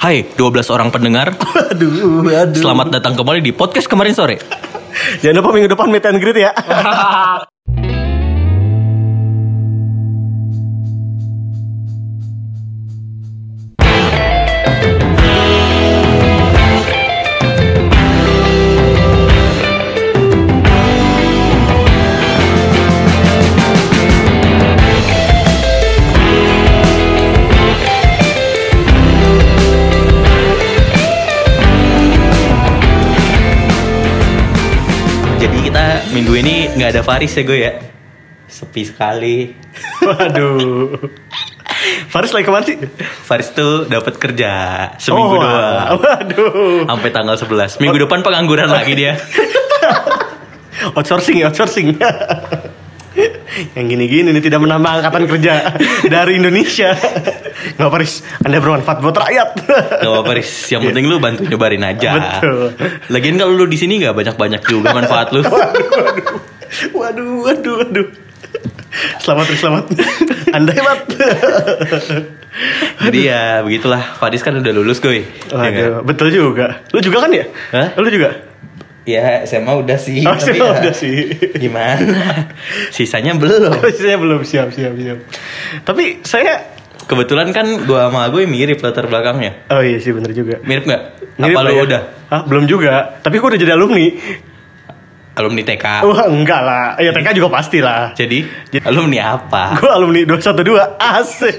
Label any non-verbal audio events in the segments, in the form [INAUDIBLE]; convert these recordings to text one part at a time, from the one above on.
Hai 12 orang pendengar aduh, aduh. Selamat datang kembali di podcast kemarin sore Jangan lupa minggu depan meet and greet ya. [LAUGHS] ada Faris ya gue ya Sepi sekali [LAUGHS] Waduh. Faris lagi ke mana sih? Faris tuh dapat kerja seminggu oh, doang Waduh. Sampai tanggal 11 Minggu depan pengangguran lagi dia [LAUGHS] Outsourcing ya, outsourcing. Yang gini-gini ini tidak menambah angkatan kerja dari Indonesia. Nggak Faris, Anda bermanfaat buat rakyat. Gak apa-apa Riz Yang penting lu bantu nyebarin aja Betul. Lagian kalau lu di sini nggak banyak-banyak juga manfaat lu [LAUGHS] Waduh, waduh, waduh. Selamat, Riz, selamat. Anda hebat. Jadi ya begitulah Faris kan udah lulus gue Waduh, betul juga. Lu juga kan ya? Hah? Lu juga? Ya SMA udah sih Oh, tapi SMA ya udah sih. Gimana [LAUGHS] Sisanya belum [LAUGHS] saya belum siap, siap, siap. Tapi saya Kebetulan kan gua sama gue mirip latar belakangnya. Oh iya sih bener juga. Mirip nggak? Mirip Apa lu ya. udah? Hah, belum juga. Tapi gue udah jadi alumni. Alumni TK. Wah enggak lah. Ya TK juga pasti lah. Jadi, Jadi- alumni apa? Gue alumni 212 Asik.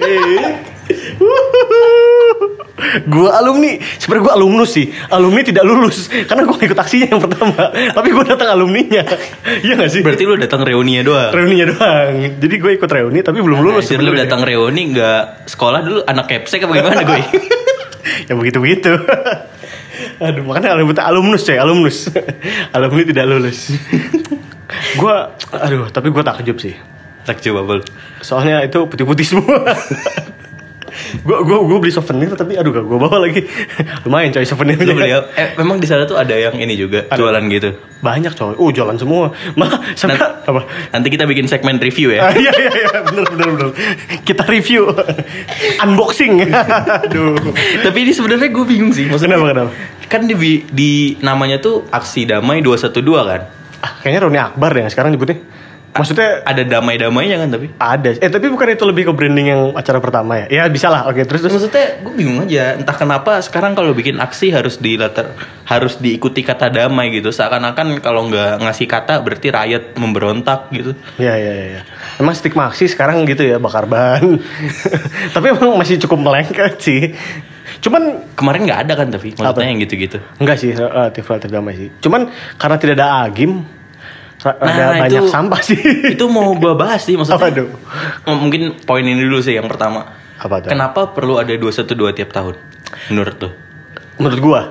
gue alumni. Sebenarnya gue alumnus sih. Alumni tidak lulus karena gue ikut aksinya yang pertama. Tapi gue datang alumninya. Iya gak sih? Berarti lu datang reuninya doang. Reuninya doang. Jadi gue ikut reuni tapi belum lulus. Anjir, lu datang reuni nggak sekolah dulu anak kepsek apa gimana gue? [LAUGHS] ya begitu begitu. [LAUGHS] Aduh makanya alumni alumnus coy, alumnus. [LAUGHS] alumni tidak lulus. [LAUGHS] gue, aduh tapi gue takjub sih. Tak coba bol. Soalnya itu putih-putih semua. Gue gue gue beli souvenir tapi aduh gak gue bawa lagi. [LAUGHS] Lumayan coy souvenirnya. Lu beli apa? Eh, memang di sana tuh ada yang ini juga Ada. jualan gitu. Banyak coy. Oh jalan semua. Malah sampai Nanti- apa? Nanti kita bikin segmen review Ah, ya. iya iya iya bener bener bener. Kita review [LAUGHS] unboxing. [LAUGHS] aduh. Tapi ini sebenarnya gue bingung sih. Maksudnya Kenapa kenapa? kan di, di namanya tuh aksi damai 212 kan. Ah, kayaknya Roni Akbar deh sekarang nyebutnya. Maksudnya Ada damai-damainya kan tapi. Ada. Eh tapi bukan itu lebih ke branding yang acara pertama ya? Ya bisa lah. Oke terus terus. Maksudnya gue bingung aja, entah kenapa sekarang kalau bikin aksi harus di latar harus diikuti kata damai gitu. Seakan-akan kalau nggak ngasih kata berarti rakyat memberontak gitu. Ya ya ya. ya. Emang stigma aksi sekarang gitu ya bakar ban. [LAUGHS] tapi emang masih cukup melengket sih. Cuman Kemarin nggak ada kan tapi maksudnya Apa? yang gitu-gitu. enggak sih relatif relatif damai sih. Cuman karena tidak ada agim, Nah, ada itu- banyak sampah sih. Itu mau gue bahas sih maksudnya. Apa tuh? Mungkin poin ini dulu sih yang pertama. Apa tuh? Kenapa perlu ada 212 tiap tahun? Menurut tuh? Menurut gua.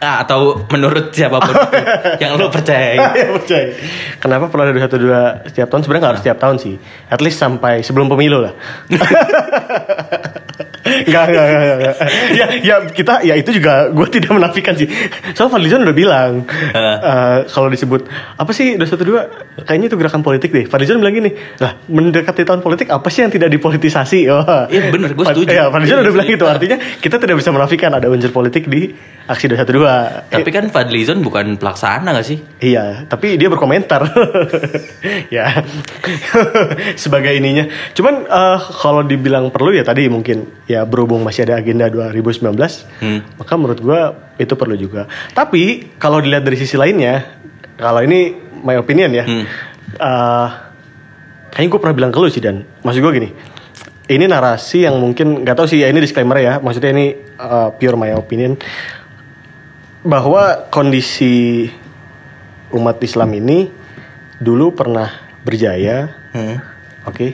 Ah, atau menurut siapa pun itu [LAUGHS] yang lo percaya. [LAUGHS] ya percaya. Kenapa perlu ada satu dua setiap tahun? Sebenarnya nggak harus setiap tahun sih. At least sampai sebelum pemilu lah. [LAUGHS] Enggak, enggak, enggak, enggak. Ya, ya kita, ya itu juga gue tidak menafikan sih. Soalnya Fadlizon udah bilang, eh, kalau disebut apa sih 212 kayaknya itu gerakan politik deh. Fadlizon bilang gini, lah mendekati tahun politik apa sih yang tidak dipolitisasi? Oh. Iya, bener, gua Fad- setuju. Ya, Fadlizon Iya, udah bilang iya. gitu. Artinya kita tidak bisa menafikan ada unsur politik di aksi 212. Tapi kan Fadlizon bukan pelaksana gak sih? Iya, tapi dia berkomentar. [LAUGHS] ya. [LAUGHS] Sebagai ininya. Cuman eh, kalau dibilang perlu ya tadi mungkin ya berhubung masih ada agenda 2019, Hmm. maka menurut gua itu perlu juga. Tapi kalau dilihat dari sisi lainnya, kalau ini my opinion ya. Hmm. eh, kayaknya gue pernah bilang ke lu sih dan maksud gue gini. Ini narasi yang mungkin nggak tahu sih ya ini disclaimer ya. Maksudnya ini eh, pure my opinion bahwa kondisi umat Islam ini dulu pernah berjaya, Hmm. oke.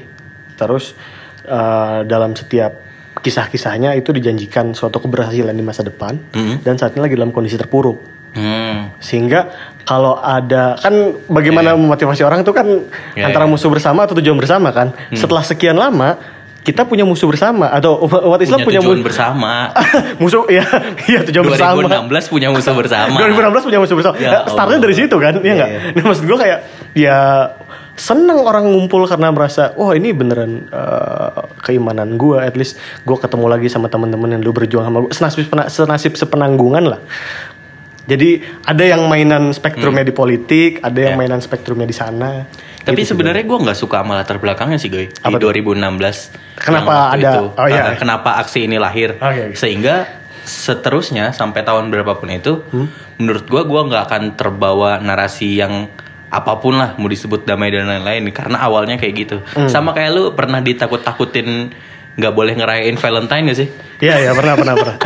Terus eh, dalam setiap kisah-kisahnya itu dijanjikan suatu keberhasilan di masa depan Hmm. dan saat ini lagi dalam kondisi terpuruk. Hmm. Sehingga kalau ada kan bagaimana memotivasi orang itu kan Iya, antara iya. musuh bersama atau tujuan bersama kan. Setelah sekian lama kita punya musuh bersama atau umat Islam Punya punya, tujuan mu- bersama. [LAUGHS] musuh ya iya tujuan bersama. 2016 punya musuh bersama. [LAUGHS] 2016 punya musuh bersama. Ya Startnya dari situ kan, iya Iya, nggak? iya. Nah, maksud gue kayak ya seneng orang ngumpul karena merasa wah ini beneran uh, keimanan gue at least gue ketemu lagi sama teman-teman yang lu berjuang sama gue senasib, senasib sepenanggungan lah jadi ada yang mainan spektrumnya hmm. di politik ada yang yeah. mainan spektrumnya di sana tapi gitu sebenarnya gue nggak suka sama latar belakangnya sih gue di 2016 kenapa ada itu. oh iya kenapa aksi ini lahir okay. sehingga seterusnya sampai tahun berapapun itu hmm? menurut gue gue nggak akan terbawa narasi yang apa pun lah mau disebut damai dan lain-lain karena awalnya kayak gitu hmm. sama kayak lu pernah ditakut-takutin nggak boleh ngerayain Valentine gak sih? Iya iya pernah pernah pernah.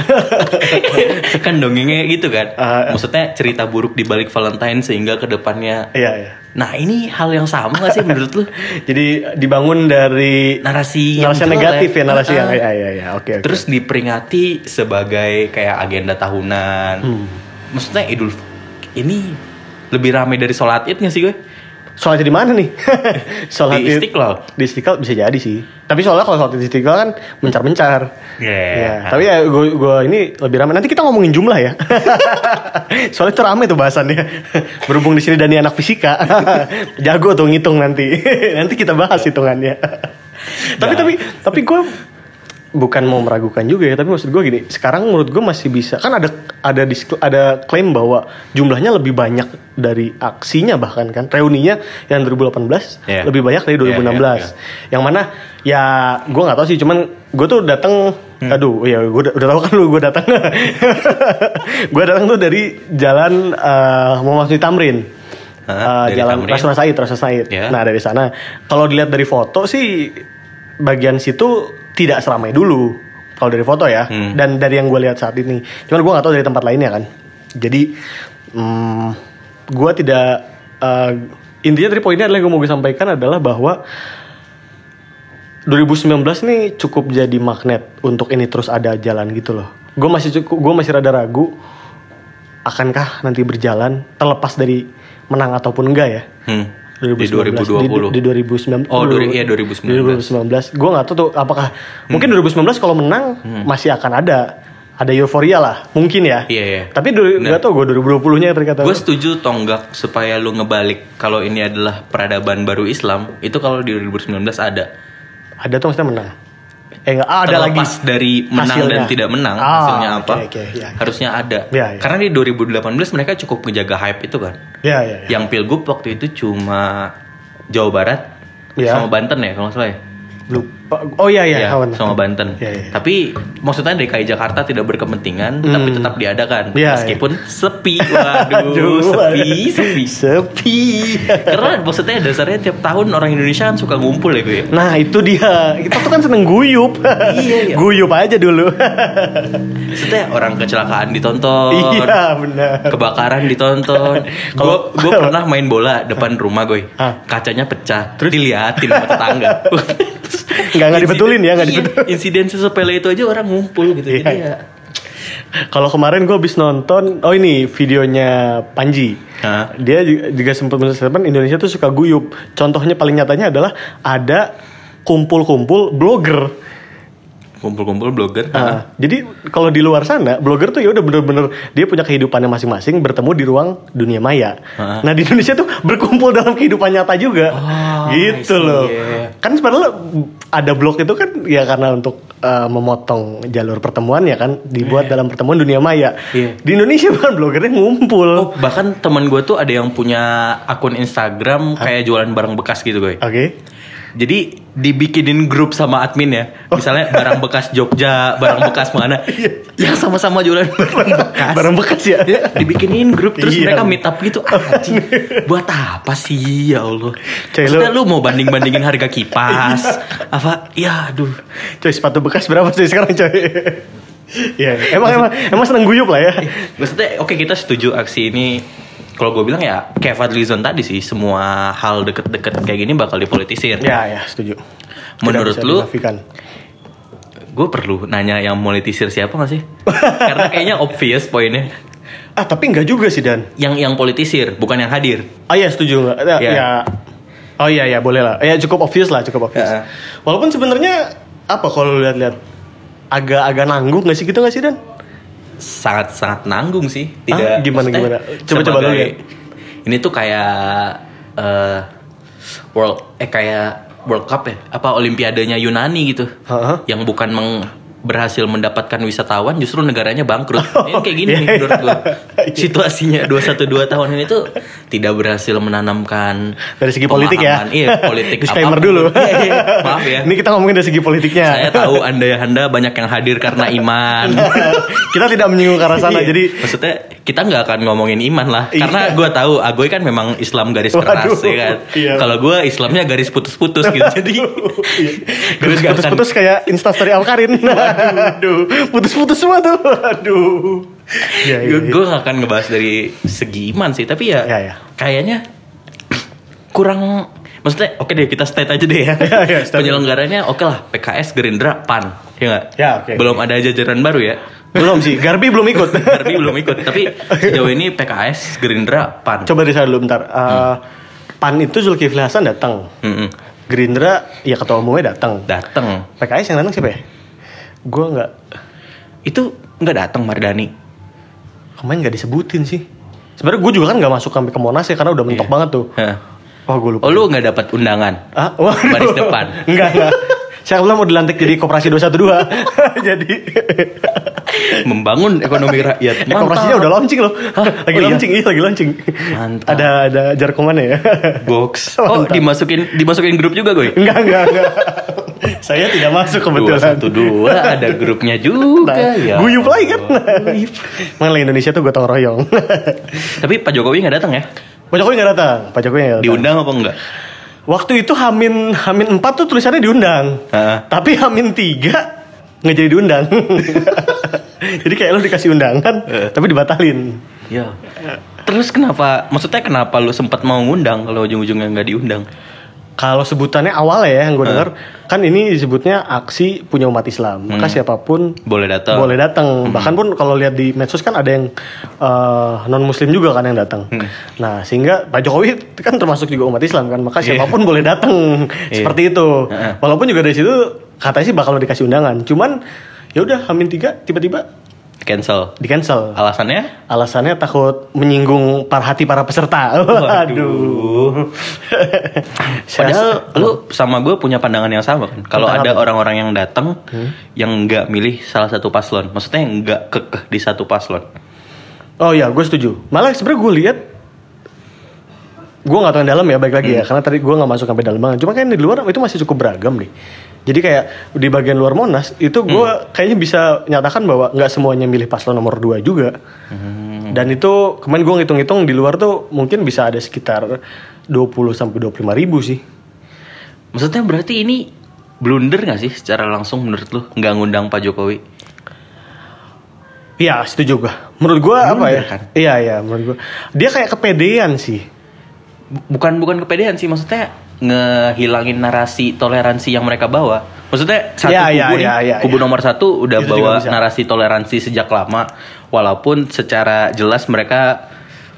[LAUGHS] kan dongengnya gitu kan. Uh, Maksudnya cerita buruk di balik Valentine sehingga ke depannya. Iya iya. Nah ini hal yang sama gak sih menurut lu? [LAUGHS] Jadi dibangun dari narasi narasi yang negatif ya, ya narasi uh, yang iya iya iya oke. Okay, Terus diperingati sebagai kayak agenda tahunan. Hmm. Maksudnya Idul ini lebih ramai dari sholat id gak sih gue? Sholat di mana nih? [LAUGHS] sholat di Istiqlal. Di Istiqlal bisa jadi sih. Tapi soalnya kalau sholat di Istiqlal kan mencar-mencar. Iya. Yeah. Yeah. Tapi ya gue gue ini lebih ramai. Nanti kita ngomongin jumlah ya. [LAUGHS] soalnya itu ramai tuh bahasannya. Berhubung di sini Dani anak fisika. [LAUGHS] Jago tuh ngitung nanti. nanti kita bahas hitungannya. tapi tapi tapi gue bukan mau meragukan juga ya tapi maksud gue gini sekarang menurut gue masih bisa kan ada ada ada klaim bahwa jumlahnya lebih banyak dari aksinya bahkan kan reuninya yang 2018 yeah. lebih banyak dari 2016 yeah, yeah, yeah. yang mana ya gue nggak tahu sih cuman gue tuh datang hmm. aduh ya gue udah, tahu kan lu gue datang [LAUGHS] gue datang tuh dari jalan uh, Muhammad Tamrin Uh, jalan Rasul Said, Rasul Said. Yeah. Nah dari sana, kalau dilihat dari foto sih bagian situ tidak seramai dulu kalau dari foto ya hmm. dan dari yang gue lihat saat ini. Cuman gue nggak tahu dari tempat lainnya kan. Jadi hmm, gue tidak uh, intinya dari poinnya adalah yang gue mau sampaikan adalah bahwa 2019 nih cukup jadi magnet untuk ini terus ada jalan gitu loh. Gue masih cukup gue masih rada ragu akankah nanti berjalan terlepas dari menang ataupun enggak ya? Hmm 2019. Di 2020. Di, di 2019. Oh, iya 2019. 2019. Gue gak tahu tuh apakah hmm. mungkin 2019 kalau menang hmm. masih akan ada ada euforia lah mungkin ya iya iya tapi du- nah, gak tau gue 2020 nya terkata gue setuju tonggak supaya lu ngebalik kalau ini adalah peradaban baru Islam itu kalau di 2019 ada ada tuh maksudnya menang eh enggak ah, ada lagi dari menang hasilnya. dan tidak menang ah, hasilnya apa okay, okay, ya, harusnya ada ya, ya. karena di 2018 mereka cukup menjaga hype itu kan ya, ya, ya. yang pilgub waktu itu cuma Jawa Barat ya. sama Banten ya kalau nggak salah ya lupa oh iya iya, ya, sama Banten. Ya, ya. tapi maksudnya DKI Jakarta tidak berkepentingan hmm. tapi tetap diadakan. Ya, meskipun ya. [LAUGHS] sepi. Waduh sepi sepi. Sepi. [LAUGHS] Karena maksudnya dasarnya tiap tahun orang Indonesia kan suka ngumpul ya gue ya. nah itu dia. Kita tuh kan seneng guyup. Iya, iya. [LAUGHS] guyup aja dulu. Maksudnya orang kecelakaan ditonton. Iya benar. Kebakaran ditonton. Kalau gue pernah main bola depan rumah gue kacanya pecah. Terus? Diliatin sama tetangga [LAUGHS] nggak nggak dibetulin ya nggak iya, dibetulin insiden sesepele itu aja orang ngumpul gitu iya. jadi ya. Kalau kemarin gue habis nonton oh ini videonya Panji. Hah? dia juga sempat menceritakan Indonesia tuh suka guyup. Contohnya paling nyatanya adalah ada kumpul-kumpul blogger kumpul-kumpul blogger. Uh, jadi kalau di luar sana blogger tuh ya udah bener-bener dia punya kehidupannya masing-masing bertemu di ruang dunia maya. Uh. Nah di Indonesia tuh berkumpul dalam kehidupan nyata juga, oh, gitu loh. Yeah. Kan sebenarnya ada blog itu kan ya karena untuk uh, memotong jalur pertemuan ya kan dibuat yeah. dalam pertemuan dunia maya. Yeah. Di Indonesia [LAUGHS] kan bloggernya ngumpul. Oh, bahkan teman gue tuh ada yang punya akun Instagram kayak jualan barang bekas gitu gue. Oke. Okay jadi dibikinin grup sama admin ya. Misalnya barang bekas Jogja, barang bekas mana. [LAUGHS] Iya. yang sama-sama jualan [LAUGHS] barang bekas. barang bekas ya. ya dibikinin grup terus iya. mereka meet up gitu. [LAUGHS] Anjing. Buat apa sih ya Allah? Coy, Maksudnya lu mau banding-bandingin harga kipas. apa? Ya aduh. Coy sepatu bekas berapa sih sekarang coy? Iya, emang emang emang seneng guyup lah ya. Maksudnya oke okay, kita setuju aksi ini kalau gue bilang ya kayak Fadlizon tadi sih semua hal deket-deket kayak gini bakal dipolitisir. Ya ya setuju. Menurut lu? Gue perlu nanya yang politisir siapa gak sih? [LAUGHS] Karena kayaknya obvious poinnya. Ah tapi enggak juga sih Dan. Yang yang politisir bukan yang hadir. Ah iya setuju nggak? Ya, ya. ya. Oh iya ya boleh lah. Ya cukup obvious lah cukup obvious. Ya. Walaupun sebenarnya apa kalau lihat-lihat agak-agak nanggung gak sih gitu gak sih Dan? Sangat sangat nanggung sih tidak ah, gimana gimana? coba coba dulu ya. ini tuh kayak uh, World eh kayak World Cup ya? Apa Olimpiadanya Yunani gitu? Heeh. yang bukan meng berhasil mendapatkan wisatawan justru negaranya bangkrut. [LAUGHS] Oh, ini kayak gini iya, nih iya. menurut gua. [LAUGHS] Situasinya 212 tahun ini tuh tidak berhasil menanamkan Dari segi politik ya. Iya, politik [LAUGHS] Disclaimer apa pun. dulu. Iya, iya. Maaf ya. Ini kita ngomongin dari segi politiknya. Saya tahu Anda Anda banyak yang hadir karena iman. kita tidak menyinggung ke arah sana. Iya. jadi maksudnya kita nggak akan ngomongin iman lah Iya. karena gue tahu Agoy kan memang Islam garis keras Waduh, ya kan iya. kalau gue Islamnya garis putus-putus gitu jadi Iya. Akan- putus-putus kayak instastory Alkarin. Aduh, putus-putus semua tuh. Aduh. Iya, iya, iya. gue gak akan ngebahas dari segi iman sih tapi ya, Ya, ya. kayaknya kurang maksudnya oke deh kita state aja deh ya, [LAUGHS] Ya, ya, penyelenggaranya oke lah PKS Gerindra PAN ya nggak Ya, oke. belum ada jajaran baru ya Belum sih, Garbi belum ikut. [LAUGHS] Garbi belum ikut tapi sejauh ini PKS Gerindra PAN Coba saya dulu bentar. Uh, PAN itu Zulkifli Hasan datang. Mm-mm. Gerindra ya ketua umumnya datang. datang PKS yang datang siapa ya? Gue nggak itu nggak datang Mardani kemarin nggak disebutin sih. Sebenarnya gue juga kan nggak masuk sampai ke Monas ya karena udah mentok banget tuh. Hah. Oh gue lupa. oh lu nggak dapat undangan Ah, waduh. baris depan. [LAUGHS] Enggak, enggak. Saya belum mau dilantik jadi koperasi 212. [LAUGHS] jadi membangun ekonomi rakyat eh, koperasinya udah launching loh. [LAUGHS] lagi Oh iya? launching, iya lagi launching. Mantap. Ada ada jargongannya ya. box oh Mantap. dimasukin dimasukin grup juga gue enggak, enggak, enggak. [LAUGHS] Saya tidak masuk dua kebetulan. satu dua ada grupnya juga Nah, ya Guyup lagi kan. Mana Indonesia tuh gotong royong. [LAUGHS] tapi Pak Jokowi nggak datang ya Pak Jokowi nggak datang. Pak Jokowi nggak datang. diundang apa enggak Waktu itu Hamin Hamin 4 tuh tulisannya diundang. Heeh. Tapi Hamin 3 nggak jadi diundang. [LAUGHS] jadi kayak lo dikasih undangan tapi dibatalin. ya terus kenapa maksudnya kenapa lu sempat mau ngundang kalau ujung-ujungnya nggak diundang Kalau sebutannya awal ya yang gue dengar kan ini disebutnya aksi punya umat Islam. Maka siapa pun boleh datang boleh datang. Bahkan pun kalau lihat di medsos kan ada yang non muslim juga kan yang datang. Nah sehingga Pak Jokowi [LAUGHS] kan termasuk juga umat Islam kan. Maka siapa pun boleh datang [LAUGHS] seperti itu. Walaupun juga dari situ katanya sih bakal dikasih undangan. Cuman ya udah Hamin tiga tiba-tiba cancel di cancel. alasannya Alasannya takut menyinggung para hati para peserta. [LAUGHS] Waduh. [LAUGHS] Padahal lu sama gue punya pandangan yang sama kan. Kalau ada orang-orang yang datang yang nggak milih salah satu paslon, maksudnya yang nggak kekeh di satu paslon. Oh iya, gue setuju. Malah sebenarnya gue lihat, gue nggak tahu yang dalam ya, baik lagi ya, karena tadi gue nggak masuk sampai dalam banget. Cuma kan di luar itu masih cukup beragam nih. Jadi kayak di bagian luar Monas itu gue kayaknya bisa nyatakan bahwa nggak semuanya milih paslon nomor 2 juga. Dan itu kemarin gue ngitung-ngitung di luar tuh mungkin bisa ada sekitar 20 sampai 25 ribu sih. Maksudnya berarti ini blunder nggak sih secara langsung menurut lu nggak ngundang Pak Jokowi? Iya, setuju gue. Menurut gue apa ya? kan? Iya iya, menurut gue dia kayak kepedean sih. Bukan bukan kepedean sih, maksudnya ngehilangin narasi toleransi yang mereka bawa. Maksudnya satu Iya, kubu iya, nih, iya, iya, kubu iya. nomor satu udah Itu bawa narasi toleransi sejak lama, walaupun secara jelas mereka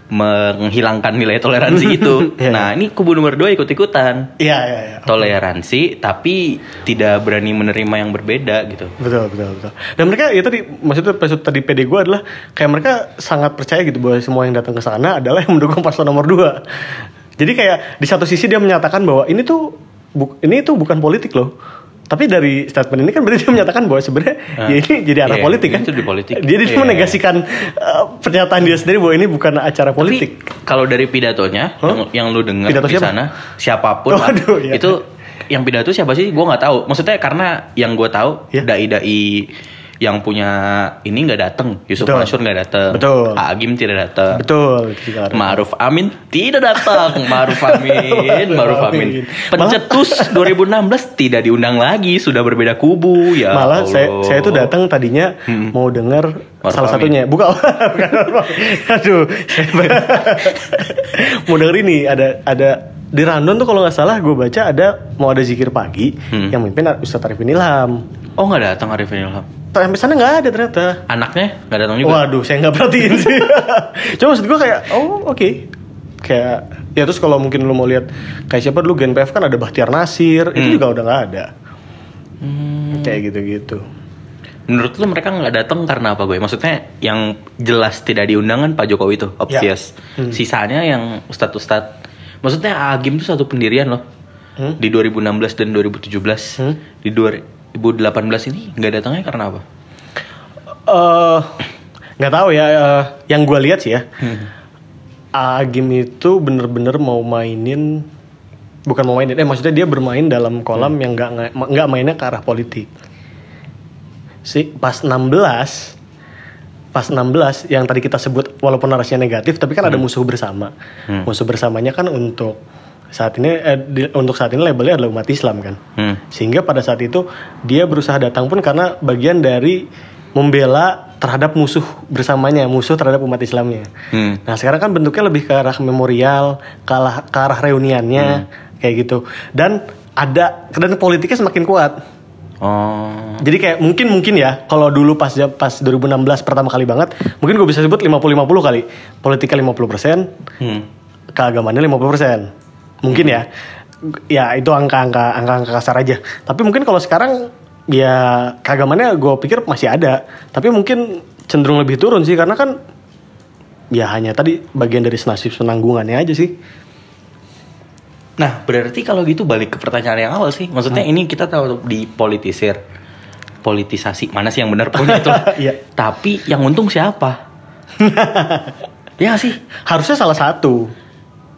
menghilangkan nilai toleransi [LAUGHS] itu. Iya, nah ini kubu nomor dua ikut ikutan Iya iya iya. toleransi, tapi tidak berani menerima yang berbeda gitu. Betul, betul, betul. Dan mereka ya tadi maksudnya maksud tadi PD gue adalah kayak mereka sangat percaya gitu bahwa semua yang datang ke sana adalah yang mendukung paslon nomor 2. Jadi kayak di satu sisi dia menyatakan bahwa ini tuh bu- ini tuh bukan politik loh. Tapi dari statement ini kan berarti dia menyatakan bahwa sebenarnya Ah. ya ini jadi arah Iya, politik kan. itu di politik. Jadi dia Iya. menegasikan uh, pernyataan dia sendiri bahwa ini bukan acara politik. Tapi kalau dari pidatonya Hah? yang, yang lu dengar di siapa? sana, siapa pun lah, Waduh, iya. itu yang pidato siapa sih? Gue nggak tahu. Maksudnya karena yang gue tahu Iya. dai-dai yang punya ini nggak datang, Yusuf Betul. Mansur nggak datang, Betul. Agim tidak datang, Betul. itu juga ada. Ma'ruf Amin tidak datang, [LAUGHS] Ma'ruf Amin, Ma'ruf Amin. Pencetus 2016 tidak diundang lagi, sudah berbeda kubu ya. Malah saya Allah. saya tuh datang tadinya mau dengar Maruf salah Amin. satunya bukan [LAUGHS] bukan Maruf. aduh [LAUGHS] mau denger ini ada ada di Randon tuh kalau nggak salah gue baca ada mau ada zikir pagi Hmm. yang mimpin Ustadz Arifin Ilham Oh nggak datang Arifin Ilham. Sampai sana nggak ada ternyata Anaknya nggak datang juga. waduh saya nggak perhatiin sih [LAUGHS] cuma maksud gue kayak oh oke kayak ya terus kalau mungkin lu mau lihat kayak siapa dulu Gen PF kan ada Bahtiar Nasir itu Hmm. juga udah nggak ada Hmm. kayak gitu-gitu Menurut lu mereka nggak datang karena apa gue? Maksudnya yang jelas tidak diundang kan Pak Jokowi itu obvious. Hmm. Sisanya yang ustadz-ustadz Maksudnya Agim tuh satu pendirian loh. Hmm? Di 2016 dan 2017. Hmm? Di 2018 ini nggak datangnya karena apa? Uh, nggak tahu ya. Uh, yang gue lihat sih ya. Hmm. Agim itu bener-bener mau mainin bukan mau mainin eh maksudnya dia bermain dalam kolam hmm. yang nggak nggak mainnya ke arah politik si pas 16 pas 16 yang tadi kita sebut walaupun narasinya negatif tapi kan hmm. ada musuh bersama hmm. musuh bersamanya kan untuk saat ini eh, di, untuk saat ini labelnya adalah umat Islam kan hmm. sehingga pada saat itu dia berusaha datang pun karena bagian dari membela terhadap musuh bersamanya musuh terhadap umat Islamnya hmm. nah sekarang kan bentuknya lebih ke arah memorial ke arah, ke arah reuniannya hmm. kayak gitu dan ada dan politiknya semakin kuat Oh. Jadi kayak mungkin mungkin ya kalau dulu pas pas 2016 pertama kali banget, mungkin gue bisa sebut 50 50 kali. Politika 50%, hmm. keagamannya 50%. Mungkin ya. Ya itu angka-angka angka-angka kasar aja. Tapi mungkin kalau sekarang ya keagamannya gue pikir masih ada, tapi mungkin cenderung lebih turun sih karena kan ya hanya tadi bagian dari senasib penanggungannya aja sih. Nah, berarti kalau gitu balik ke pertanyaan yang awal sih. Maksudnya hmm. ini kita tahu dipolitisir. Politisasi. Mana sih yang benar pun itu. [LAUGHS] yeah. Tapi yang untung siapa? [LAUGHS] ya sih? Harusnya salah satu.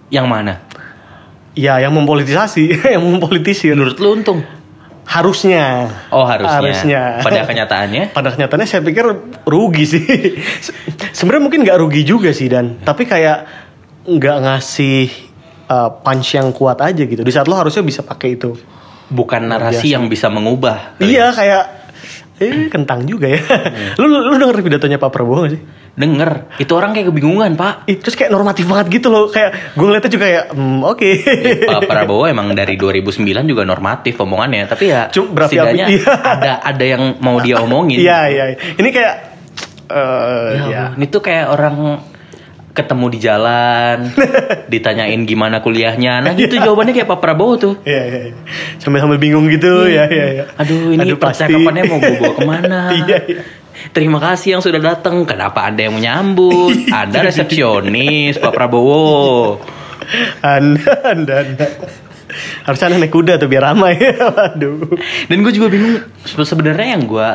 Yang mana? Ya, yang mempolitisasi, [LAUGHS] yang mempolitisir. Menurut lu untung? Harusnya. Oh, harusnya. Harusnya. Pada kenyataannya? [LAUGHS] Pada kenyataannya saya pikir rugi sih. [LAUGHS] Sebenarnya mungkin nggak rugi juga sih dan tapi kayak nggak ngasih uh, punch yang kuat aja gitu. Di saat lo harusnya bisa pakai itu. Bukan narasi yang bisa mengubah. Iya kayak eh kentang juga ya. Hmm. lu, [LAUGHS] lu lu denger pidatonya Pak Prabowo gak sih? Denger. Itu orang kayak kebingungan, Pak. Ih, terus kayak normatif banget gitu loh. Kayak gue ngeliatnya juga kayak hmm, oke. Okay. Pak [LAUGHS] Prabowo emang dari 2009 juga normatif omongannya, tapi ya Cuma, setidaknya iya. [LAUGHS] ada ada yang mau dia omongin. Iya, iya. Ini kayak uh, ya, ya. Ini tuh kayak orang ketemu di jalan, [LAUGHS] ditanyain gimana kuliahnya. Nah gitu jawabannya kayak Pak Prabowo tuh. Iya, iya. iya. Sambil-sambil bingung gitu, iya, iya, iya. Aduh, ini Aduh, percakapannya mau gue bawa ke mana? [LAUGHS] iya, iya. Terima kasih yang sudah datang. Kenapa Anda yang menyambut? [LAUGHS] Anda resepsionis Pak Prabowo. Anda, Anda, Anda. Harusnya naik kuda tuh biar ramai. [LAUGHS] Waduh. Dan gue juga bingung sebenarnya yang gue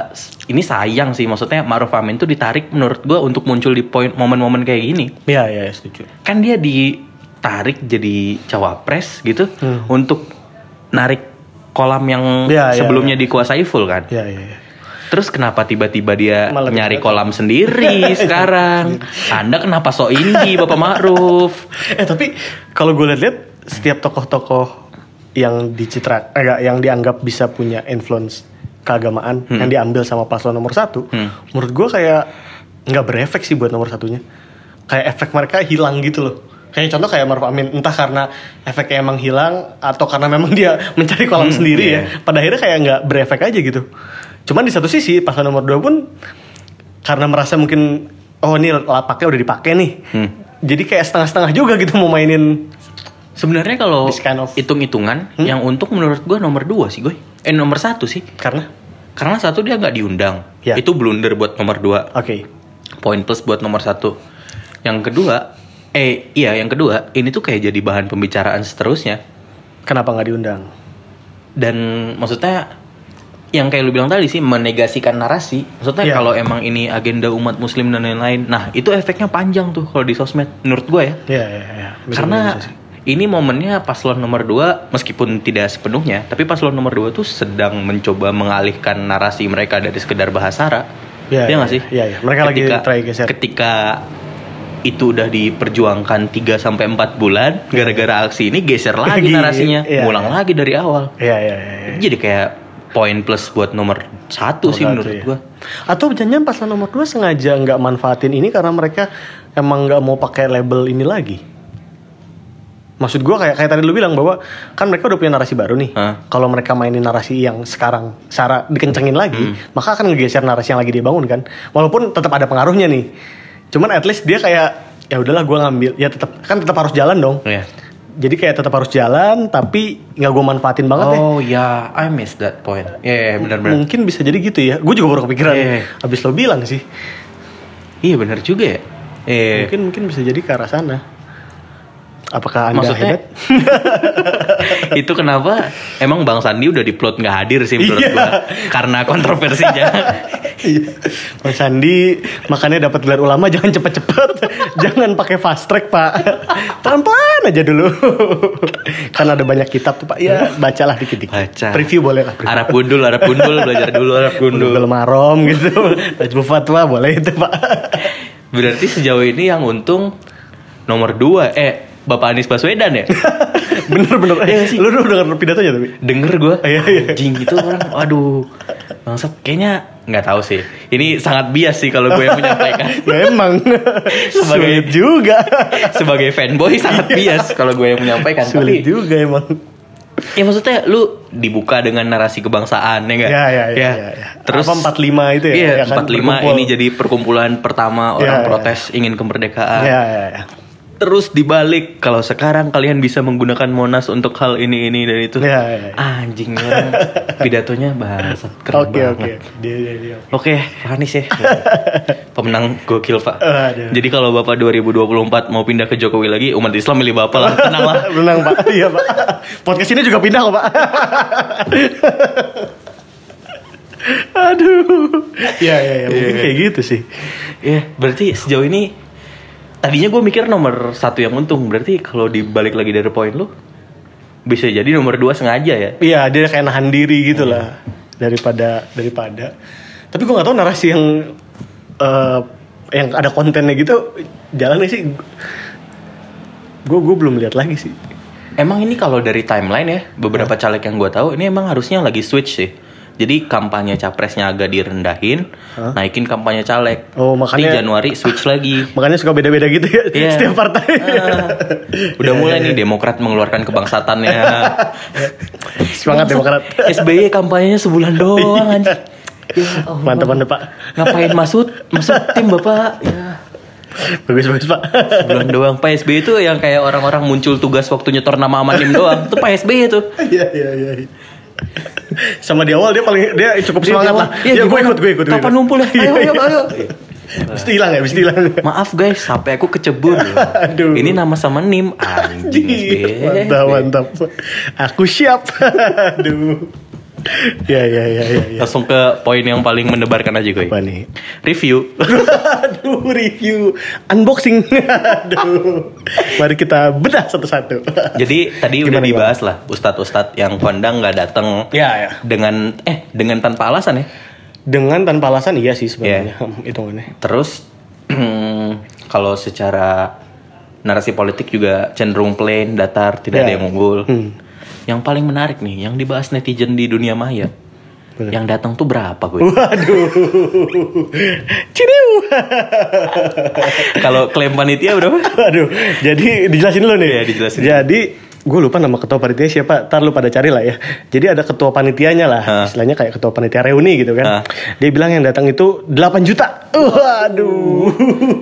ini sayang sih maksudnya Maruf Amin tuh ditarik menurut gue untuk muncul di poin momen-momen kayak gini. Iya iya setuju. Kan dia ditarik jadi cawapres gitu hmm. untuk narik kolam yang ya, sebelumnya ya, ya. dikuasai full kan. Iya iya. Ya. Terus kenapa tiba-tiba dia Malah nyari kolam sendiri [LAUGHS] sekarang? Anda kenapa so ini Bapak Ma'ruf? [LAUGHS] Eh tapi kalau gue lihat-lihat setiap tokoh-tokoh yang dicitra enggak yang dianggap bisa punya influence keagamaan hmm. yang diambil sama paslon nomor satu hmm. menurut gue kayak nggak berefek sih buat nomor satunya kayak efek mereka hilang gitu loh kayak contoh kayak Maruf Amin entah karena efeknya emang hilang atau karena memang dia [LAUGHS] mencari kolam hmm, sendiri yeah. ya pada akhirnya kayak nggak berefek aja gitu cuman di satu sisi paslon nomor dua pun karena merasa mungkin oh ini lapaknya udah dipakai nih hmm. jadi kayak setengah-setengah juga gitu mau mainin Sebenarnya kalau kind of... hitung-hitungan, hmm? yang untuk menurut gue nomor dua sih gue. Eh nomor satu sih. Karena? Karena satu dia nggak diundang. Ya. Itu blunder buat nomor dua. Oke. Okay. Poin plus buat nomor satu. Yang kedua, eh iya yang kedua, ini tuh kayak jadi bahan pembicaraan seterusnya. Kenapa nggak diundang? Dan maksudnya yang kayak lu bilang tadi sih menegasikan narasi. Maksudnya yeah. kalau emang ini agenda umat muslim dan lain-lain, nah itu efeknya panjang tuh kalau di sosmed menurut gue ya. Iya, iya, iya. Karena ini momennya paslon nomor 2 meskipun tidak sepenuhnya tapi paslon nomor 2 tuh sedang mencoba mengalihkan narasi mereka dari sekedar bahasa ya, ya, ya gak sih ya, ya. mereka ketika, lagi try geser ketika itu udah diperjuangkan 3 sampai 4 bulan gara-gara aksi ini geser [LAUGHS] lagi narasinya ya, ngulang ya. lagi dari awal iya iya iya ya. jadi kayak poin plus buat nomor satu nomor sih menurut ya. gua atau jangan paslon nomor 2 sengaja nggak manfaatin ini karena mereka emang nggak mau pakai label ini lagi maksud gue kayak kayak tadi lu bilang bahwa kan mereka udah punya narasi baru nih. Kalau mereka mainin narasi yang sekarang cara dikencengin lagi hmm. maka akan ngegeser narasi yang lagi dibangun kan? Walaupun tetap ada pengaruhnya nih. Cuman at least dia kayak ya udahlah gue ngambil. Ya tetap kan tetap harus jalan dong. Yeah. jadi kayak tetap harus jalan tapi nggak gue manfaatin banget ya oh ya yeah. I miss that point. Ya yeah, yeah, benar-benar mungkin bisa jadi gitu ya. Gue juga baru kepikiran yeah. abis lo bilang sih. Iya benar juga ya. Yeah. mungkin mungkin bisa jadi ke arah sana Apakah anda Maksudnya hebat? [LAUGHS] itu kenapa emang Bang Sandi udah diplot nggak hadir sih menurut Iya. gua karena kontroversinya. [LAUGHS] Iya. Bang Sandi makanya dapat gelar ulama jangan cepet-cepet, [LAUGHS] jangan pakai fast track pak, pelan-pelan aja dulu. Karena ada banyak kitab tuh pak, ya bacalah dikit-dikit. Baca. Preview boleh lah. Arab gundul, Arab gundul, belajar dulu Arab gundul. Gundul marom gitu, Najmul Fatwa boleh itu pak. Berarti sejauh ini yang untung nomor dua, eh Bapak Anies Baswedan ya? [LAUGHS] Bener-bener, Iya eh, lu udah denger pidatonya tapi? Denger gue, Iya, iya. anjing itu orang, waduh, bangsat. Kayaknya nggak tahu sih. Ini sangat bias sih kalau gue yang menyampaikan. [LAUGHS] Ya emang, [LAUGHS] Sebagai- sulit juga. Sebagai fanboy sangat bias kalau gue yang menyampaikan. Sulit Tapi juga emang. ya maksudnya lu dibuka dengan narasi kebangsaan ya enggak? Ya, ya, ya, ya, ya. Terus Apa 45 itu ya? Iya, Ya kan, 45 berkumpul. ini jadi perkumpulan pertama orang Ya, ya. protes ingin kemerdekaan. Ya, ya, ya. Terus dibalik kalau sekarang kalian bisa menggunakan Monas untuk hal ini ini dan itu. Ya, ya, ya. Anjing orang pidatonya bahasa keren Oke, oke. banget. Dia, dia. Oke, Pak Anies ya. [LAUGHS] Pemenang gokil, Pak. Aduh. Jadi kalau Bapak 2024 mau pindah ke Jokowi lagi, umat Islam milih Bapak lah. Tenang lah. [LAUGHS] Menang pak, iya pak. Podcast ini juga pindah kok pak. [LAUGHS] Aduh. Ya ya ya, mungkin Iya. kayak gitu sih. Iya, berarti sejauh ini tadinya gue mikir nomor satu yang untung. Berarti kalau dibalik lagi dari poin lu, bisa jadi nomor dua sengaja ya. Iya dia kayak nahan diri gitu lah daripada daripada. Tapi gue nggak tahu narasi yang eh, yang ada kontennya gitu jalan sih. Gue gue belum lihat lagi sih. Emang ini kalau dari timeline ya, beberapa caleg yang gue tahu ini emang harusnya lagi switch sih. Jadi kampanye capresnya agak direndahin, Hah? naikin kampanye caleg. Oh, makanya- Di Januari switch lagi. [LAUGHS] Makanya suka beda-beda gitu ya Iya. setiap partai. Ah, [LAUGHS] udah Iya, mulai iya, nih Demokrat mengeluarkan kebangsatannya. [LAUGHS] Semangat Demokrat. SBY kampanyenya sebulan doang anjing. Ya Allah. Mantap mantap pak. Ngapain masuk masuk tim Bapak? Ya. Bagus bagus pak. Sebulan doang Pak SBY itu yang kayak orang-orang muncul tugas waktu nyetor nama amanim doang. Itu Pak SBY itu. Iya iya iya. Sama di awal dia paling dia cukup Dia semangat lah. "Iya, Ya gue ikut gue ikut. Kapan ikut." ngumpul ya? Ayo, ayo, ayo. Mesti hilang ya, mesti hilang. Maaf guys, sampai aku kecebur. [LAUGHS] Aduh. Ini nama sama NIM anjing SBY. mantap mantap. Aku siap. [LAUGHS] Aduh. Ya ya ya ya. ya. Langsung ke poin yang paling mendebarkan aja gue. Apa nih? Review. [LAUGHS] Aduh, review unboxing. [LAUGHS] Aduh. Mari kita bedah satu-satu. Jadi tadi udah Gimana, dibahas lah ustadz-ustadz yang kondang nggak datang Ya ya. dengan eh dengan tanpa alasan ya. Dengan tanpa alasan iya sih sebenarnya [LAUGHS] hitungannya. Terus [CLEARS THROAT] kalau secara narasi politik juga cenderung plain, datar, tidak Ya. ada yang unggul. Hmm. Yang paling menarik nih, yang dibahas netizen di dunia maya. Bener. Yang datang tuh berapa gue? Waduh. Ciriu. Kalau klaim panitia berapa? Aduh, jadi dijelasin dulu nih. Iya, dijelasin. Jadi gue lupa nama ketua panitia siapa. Tar lu pada cari lah ya. Jadi ada ketua panitianya lah. Hah. Istilahnya kayak ketua panitia reuni gitu kan. Hah. Dia bilang yang datang itu 8 juta. Waduh.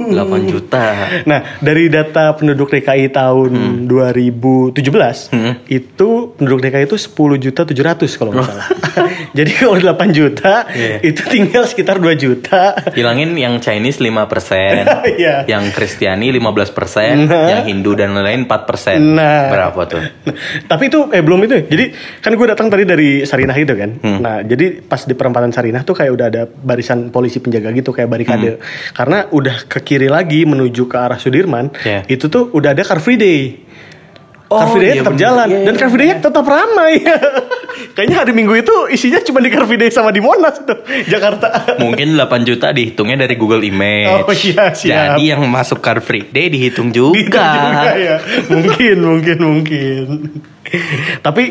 8 juta. Nah, dari data penduduk DKI tahun 2017 Hmm. itu penduduk DKI itu 10 juta 700 kalau nggak salah. [LAUGHS] Jadi kalau 8 juta Oh. Iya. itu tinggal sekitar 2 juta. Hilangin yang Chinese 5%, [LAUGHS] Iya. yang Kristiani 15%, Nah. yang Hindu dan lain-lain 4%. Nah. Berapa tuh? [LAUGHS] Tapi itu eh belum itu. Jadi kan gue datang tadi dari Sarinah itu kan. Hmm. Nah, jadi pas di perempatan Sarinah tuh kayak udah ada barisan polisi penjaga gitu kayak barikade. Hmm. Karena udah ke kiri lagi menuju ke arah Sudirman, Iya. itu tuh udah ada Car Free Day. Car Oh, Free Day iya tetap bener. jalan Iya, dan iya, Car Free Day tetap ramai. [LAUGHS] Kayaknya hari Minggu itu isinya cuma di Car Free Day sama di Monas tuh, [LAUGHS] Jakarta. Mungkin 8 juta dihitungnya dari Google Image. Oh, iya, siap. Jadi yang masuk Car Free Day dihitung juga. juga ya. Mungkin, mungkin, mungkin. Tapi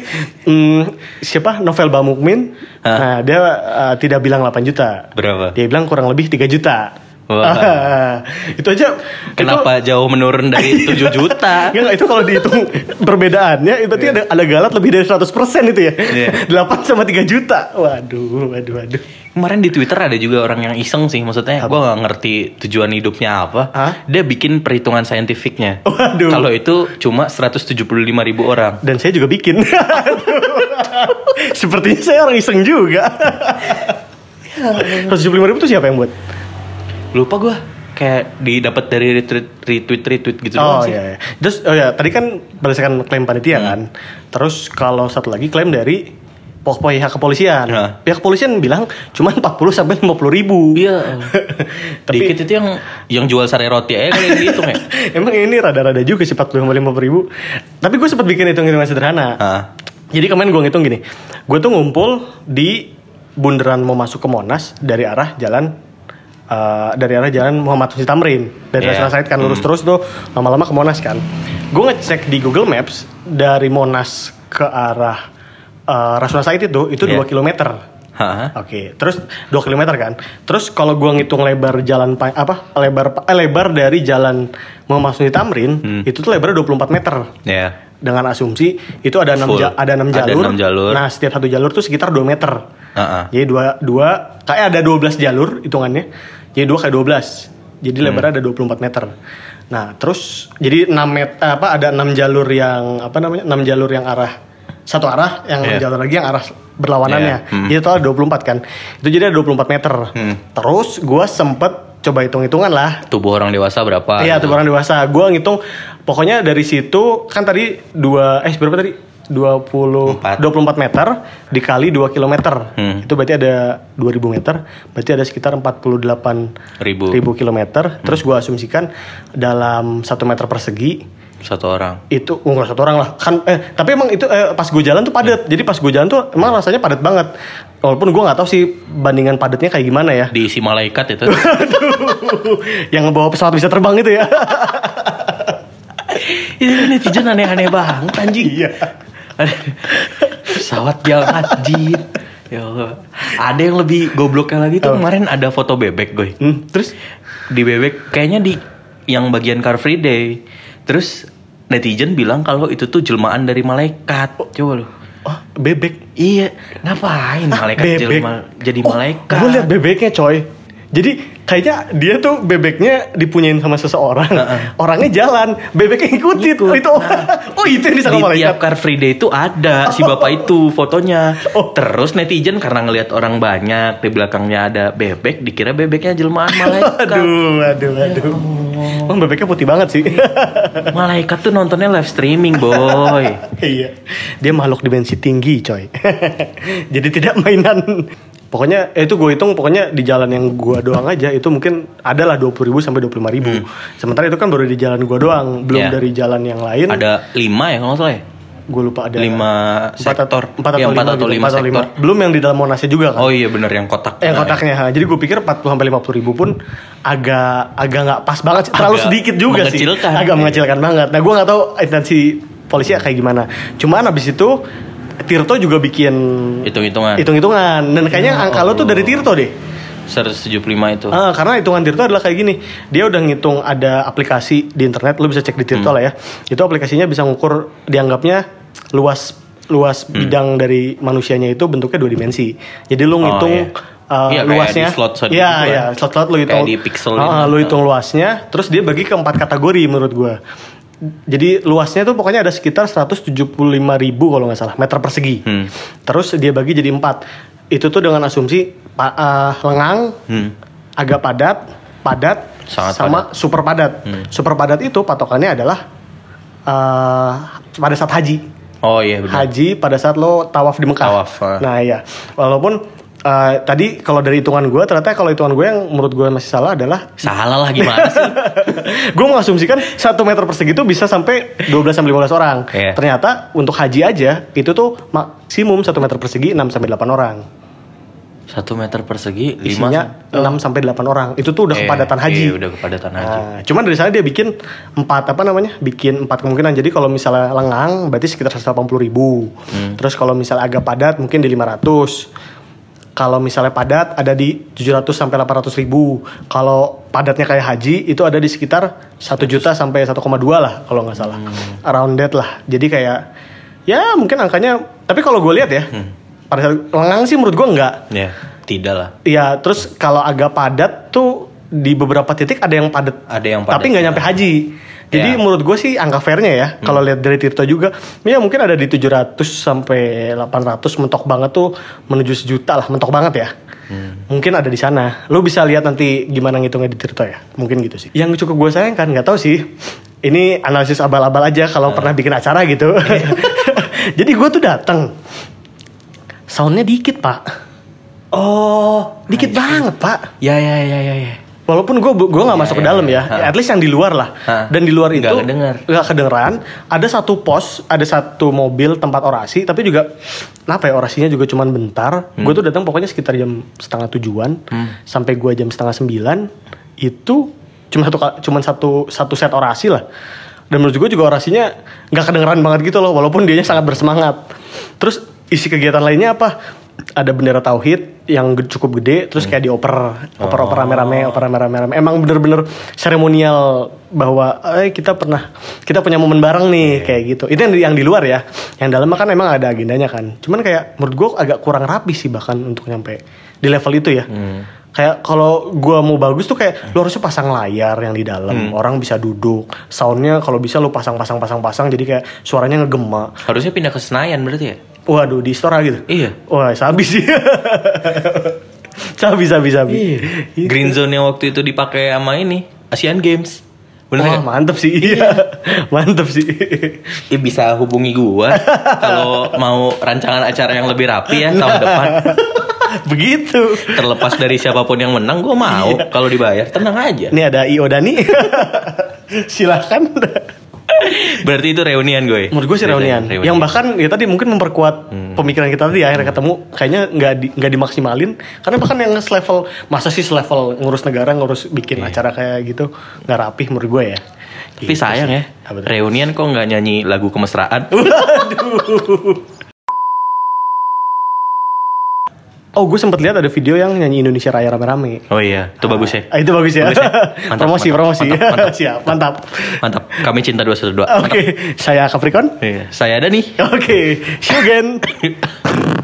mm, siapa Novel Bamukmin? Hah? Nah, dia uh, tidak bilang 8 juta. Berapa? Dia bilang kurang lebih 3 juta. Wah. [LAUGHS] itu aja Kenapa jauh menurun dari [LAUGHS] 7 juta? Itu, Enggak, itu kalau dihitung perbedaannya itu berarti ada ada galat lebih dari 100% itu ya. Iya. [LAUGHS] 8 sama 3 juta. Waduh, waduh, waduh. Kemarin di Twitter ada juga orang yang iseng sih, maksudnya gue gak ngerti tujuan hidupnya apa. Hah? Dia bikin perhitungan saintifiknya. Waduh. Kalau itu cuma 175 ribu orang. Dan saya juga bikin. Sepertinya saya orang iseng juga. 175 ribu itu siapa yang buat? Lupa gue. kayak didapat dari retweet retweet retweet gitu oh iya, iya. terus oh ya tadi kan berdasarkan klaim panitia hmm. kan terus kalau satu lagi klaim dari pihak kepolisian. Nah. Pihak kepolisian bilang cuma 40 sampai 50 ribu. Iya. [LAUGHS] Tapi Dikit itu yang yang jual sari roti aja kali gitu ya. [LAUGHS] Emang ini rada-rada juga sih 40 sampai 50 ribu. Tapi gue sempat bikin hitung-hitungan sederhana. Nah. Jadi kemarin gue ngitung gini. Gue tuh ngumpul di bundaran mau masuk ke Monas dari arah jalan uh, dari arah jalan Muhammad Husni Tamrin dari yeah. Rasuna Said kan lurus hmm. terus tuh lama-lama ke Monas kan. Gue ngecek di Google Maps dari Monas ke arah uh, Rasuna Said itu itu yeah. 2 km. Oke, okay. terus 2 km kan. Terus kalau gua ngitung lebar jalan apa? Lebar eh, lebar dari jalan Muhammad Husni Tamrin hmm. itu tuh lebarnya 24 meter. Iya. Yeah. Dengan asumsi itu ada 6 ja, ada 6 jalur. Ada 6 jalur. Nah, setiap satu jalur tuh sekitar 2 meter. Uh -uh. Jadi dua dua kayak ada 12 jalur hitungannya. Jadi dua kayak 12. Jadi hmm. lebarnya ada 24 meter. Nah, terus jadi 6 meter apa ada 6 jalur yang apa namanya? 6 jalur yang arah satu arah yang yeah. jalur lagi yang arah berlawanannya. Yeah. Hmm. Itu total 24 kan. Itu jadi ada 24 meter. Hmm. Terus gue sempet coba hitung-hitungan lah. Tubuh orang dewasa berapa? Iya, gitu. tubuh orang dewasa. Gue ngitung pokoknya dari situ kan tadi dua eh berapa tadi? 20 4. 24 meter dikali 2 km. Hmm. Itu berarti ada 2000 meter, berarti ada sekitar 48 ribu, ribu kilometer. Hmm. Terus gue asumsikan dalam 1 meter persegi satu orang. itu enggak satu orang lah. Kan eh tapi emang itu eh, pas gue jalan tuh padat. Jadi pas gue jalan tuh emang rasanya padat banget. Walaupun gue nggak tahu sih bandingan padatnya kayak gimana ya. Diisi malaikat itu. [LAUGHS] Yang ngebawa pesawat bisa terbang itu ya. Ini netizen aneh-aneh banget anjing. Iya pesawat jalan haji Ya ada yang lebih gobloknya lagi tuh oh. kemarin ada foto bebek gue. Hmm, terus di bebek kayaknya di yang bagian Car Free Day Terus netizen bilang kalau itu tuh jelmaan dari malaikat. Oh. Coba lu. Oh, bebek. Iya, ngapain ah, malaikat bebek. jelma jadi oh, malaikat? Gue liat bebeknya, coy. Jadi kayaknya dia tuh bebeknya dipunyain sama seseorang. Uh -uh. Orangnya jalan, bebeknya ngikutin. Ikut. Oh, itu. Nah, oh, itu yang disangka di malaikat. Tiap Car Free Day itu ada si bapak itu fotonya. Oh. Terus netizen karena ngelihat orang banyak di belakangnya ada bebek, dikira bebeknya jelmaan [LAUGHS] malaikat. aduh, aduh, aduh. Oh, bebeknya putih banget sih. [LAUGHS] malaikat tuh nontonnya live streaming, boy. [LAUGHS] iya. Dia makhluk dimensi tinggi, coy. Jadi tidak mainan pokoknya eh, itu gue hitung pokoknya di jalan yang gue doang aja itu mungkin adalah dua puluh ribu sampai dua puluh lima ribu. Hmm. sementara itu kan baru di jalan gue doang belum yeah. dari jalan yang lain. Ada lima ya kalau salah ya? Gue lupa ada lima sektor. empat atau, empat atau lima, gitu, lima, belum yang di dalam monasnya juga kan? Oh iya benar yang kotak. Yang kotaknya. ya. jadi gue pikir empat puluh sampai lima puluh ribu pun agak agak nggak pas banget terlalu agak sedikit juga sih. agak mengecilkan banget. Nah gue nggak tahu intensi polisi kayak gimana. Cuman abis itu Tirto juga bikin hitung-hitungan. Hitung-hitungan. Dan kayaknya oh, angka lo tuh dari Tirto deh. 175 itu. Uh, karena hitungan Tirto adalah kayak gini. Dia udah ngitung ada aplikasi di internet, lo bisa cek di Tirto hmm. lah ya. Itu aplikasinya bisa ngukur dianggapnya luas luas hmm. bidang dari manusianya itu bentuknya dua dimensi. Jadi lu oh, ngitung oh, iya. Uh, iya, luasnya, slot, iya iya slot-slot lu hitung, di pixel uh, lu hitung luasnya, terus dia bagi ke empat kategori menurut gue jadi luasnya tuh pokoknya ada sekitar 175 ribu kalau nggak salah meter persegi. Hmm. Terus dia bagi jadi empat. Itu tuh dengan asumsi uh, lengang, hmm. agak padat, padat, Sangat sama padat. super padat. Hmm. Super padat itu patokannya adalah uh, pada saat haji. Oh iya benar. Haji pada saat lo tawaf di Mekah. Tawaf. Uh. Nah iya. Walaupun uh, tadi kalau dari hitungan gue ternyata kalau hitungan gue yang menurut gue masih salah adalah salah lah gimana sih? [LAUGHS] Gue mengasumsikan satu meter persegi itu bisa sampai 12 sampai 15 orang. Yeah. ternyata untuk haji aja itu tuh maksimum satu meter persegi 6 sampai 8 orang. Satu meter persegi isinya enam sampai delapan orang. Itu tuh udah eh, kepadatan haji. eh, udah kepadatan haji. Nah, cuman dari sana dia bikin empat apa namanya? Bikin empat kemungkinan. Jadi kalau misalnya lengang berarti sekitar 180 ribu. Hmm. terus kalau misalnya agak padat mungkin di 500 kalau misalnya padat ada di 700 sampai 800 ribu. Kalau padatnya kayak haji itu ada di sekitar 1 juta sampai 1,2 lah kalau nggak salah. Hmm. Around that lah. Jadi kayak ya mungkin angkanya. Tapi kalau gue lihat ya, hmm. pada saat lengang sih menurut gue nggak. Ya, tidak lah. Iya, terus kalau agak padat tuh di beberapa titik ada yang padat. Ada yang padat. Tapi nggak nyampe haji. Jadi yeah. menurut gue sih angka fairnya ya. Hmm. Kalau lihat dari Tirto juga, ya mungkin ada di 700 sampai 800 mentok banget tuh menuju sejuta lah, mentok banget ya. Hmm. Mungkin ada di sana. Lo bisa lihat nanti gimana ngitungnya di Tirto ya. Mungkin gitu sih. Yang cukup gue sayangkan nggak tahu sih. Ini analisis abal-abal aja kalau uh. pernah bikin acara gitu. [LAUGHS] [LAUGHS] Jadi gue tuh datang. Soundnya dikit pak. Oh, dikit banget pak. Ya ya ya ya ya. Walaupun gue gue nggak ya, masuk ya, ke dalam ya, ya. at least yang di luar lah. Ha. Dan di luar itu nggak kedengeran. Ada satu pos, ada satu mobil tempat orasi, tapi juga apa ya orasinya juga cuman bentar. Hmm. Gue tuh datang pokoknya sekitar jam setengah tujuan hmm. sampai gue jam setengah sembilan itu cuma satu cuma satu satu set orasi lah. Dan menurut gue juga orasinya nggak kedengeran banget gitu loh, walaupun dia sangat bersemangat. Terus isi kegiatan lainnya apa? ada bendera tauhid yang cukup gede terus kayak dioper oper oper oh. rame-rame oper rame-rame. Emang bener-bener seremonial bahwa eh kita pernah kita punya momen bareng nih yeah. kayak gitu. Itu yang di, yang di luar ya. Yang dalam kan emang ada agendanya kan. Cuman kayak menurut gue agak kurang rapi sih bahkan untuk nyampe di level itu ya. Hmm. Kayak kalau gue mau bagus tuh kayak lu harusnya pasang layar yang di dalam hmm. orang bisa duduk soundnya kalau bisa lu pasang pasang pasang pasang jadi kayak suaranya ngegema. Harusnya pindah ke Senayan berarti ya Waduh di Istora gitu? Iya. Wah sabi [LAUGHS] sih. sabi sabi sabi. Iya. Green zone yang waktu itu dipakai sama ini Asian Games. Bener Wah, mantep sih. Iya. [LAUGHS] mantep sih. Ya, bisa hubungi gua kalau mau rancangan acara yang lebih rapi ya tahun depan. [LAUGHS] Begitu. Terlepas dari siapa pun yang menang, gue mau iya. kalau dibayar. Tenang aja. Ini ada Io Dani. Silakan. Berarti itu reunian gue. Menurut gue sih reunian. reunian. Yang bahkan ya tadi mungkin memperkuat hmm. pemikiran kita tadi akhirnya ketemu kayaknya nggak di, nggak dimaksimalin karena bahkan yang selevel masa sih selevel ngurus negara ngurus bikin yeah. acara kayak gitu nggak rapih menurut gue ya. Tapi gitu sayang sih. ya, reunian kok nggak nyanyi lagu kemesraan. [LAUGHS] Waduh. Oh, gue sempet lihat ada video yang nyanyi Indonesia Raya rame-rame. Oh iya, itu bagus ya. Ah, itu bagus ya. Bagus ya? [LAUGHS] Mantap, promosi, mantap, promosi. Mantap, mantap. [LAUGHS] Siap, mantap. Mantap. Kami cinta dua satu dua. Oke, okay. saya Capricorn. Iya, saya Dani. Oke, okay. again. [LAUGHS]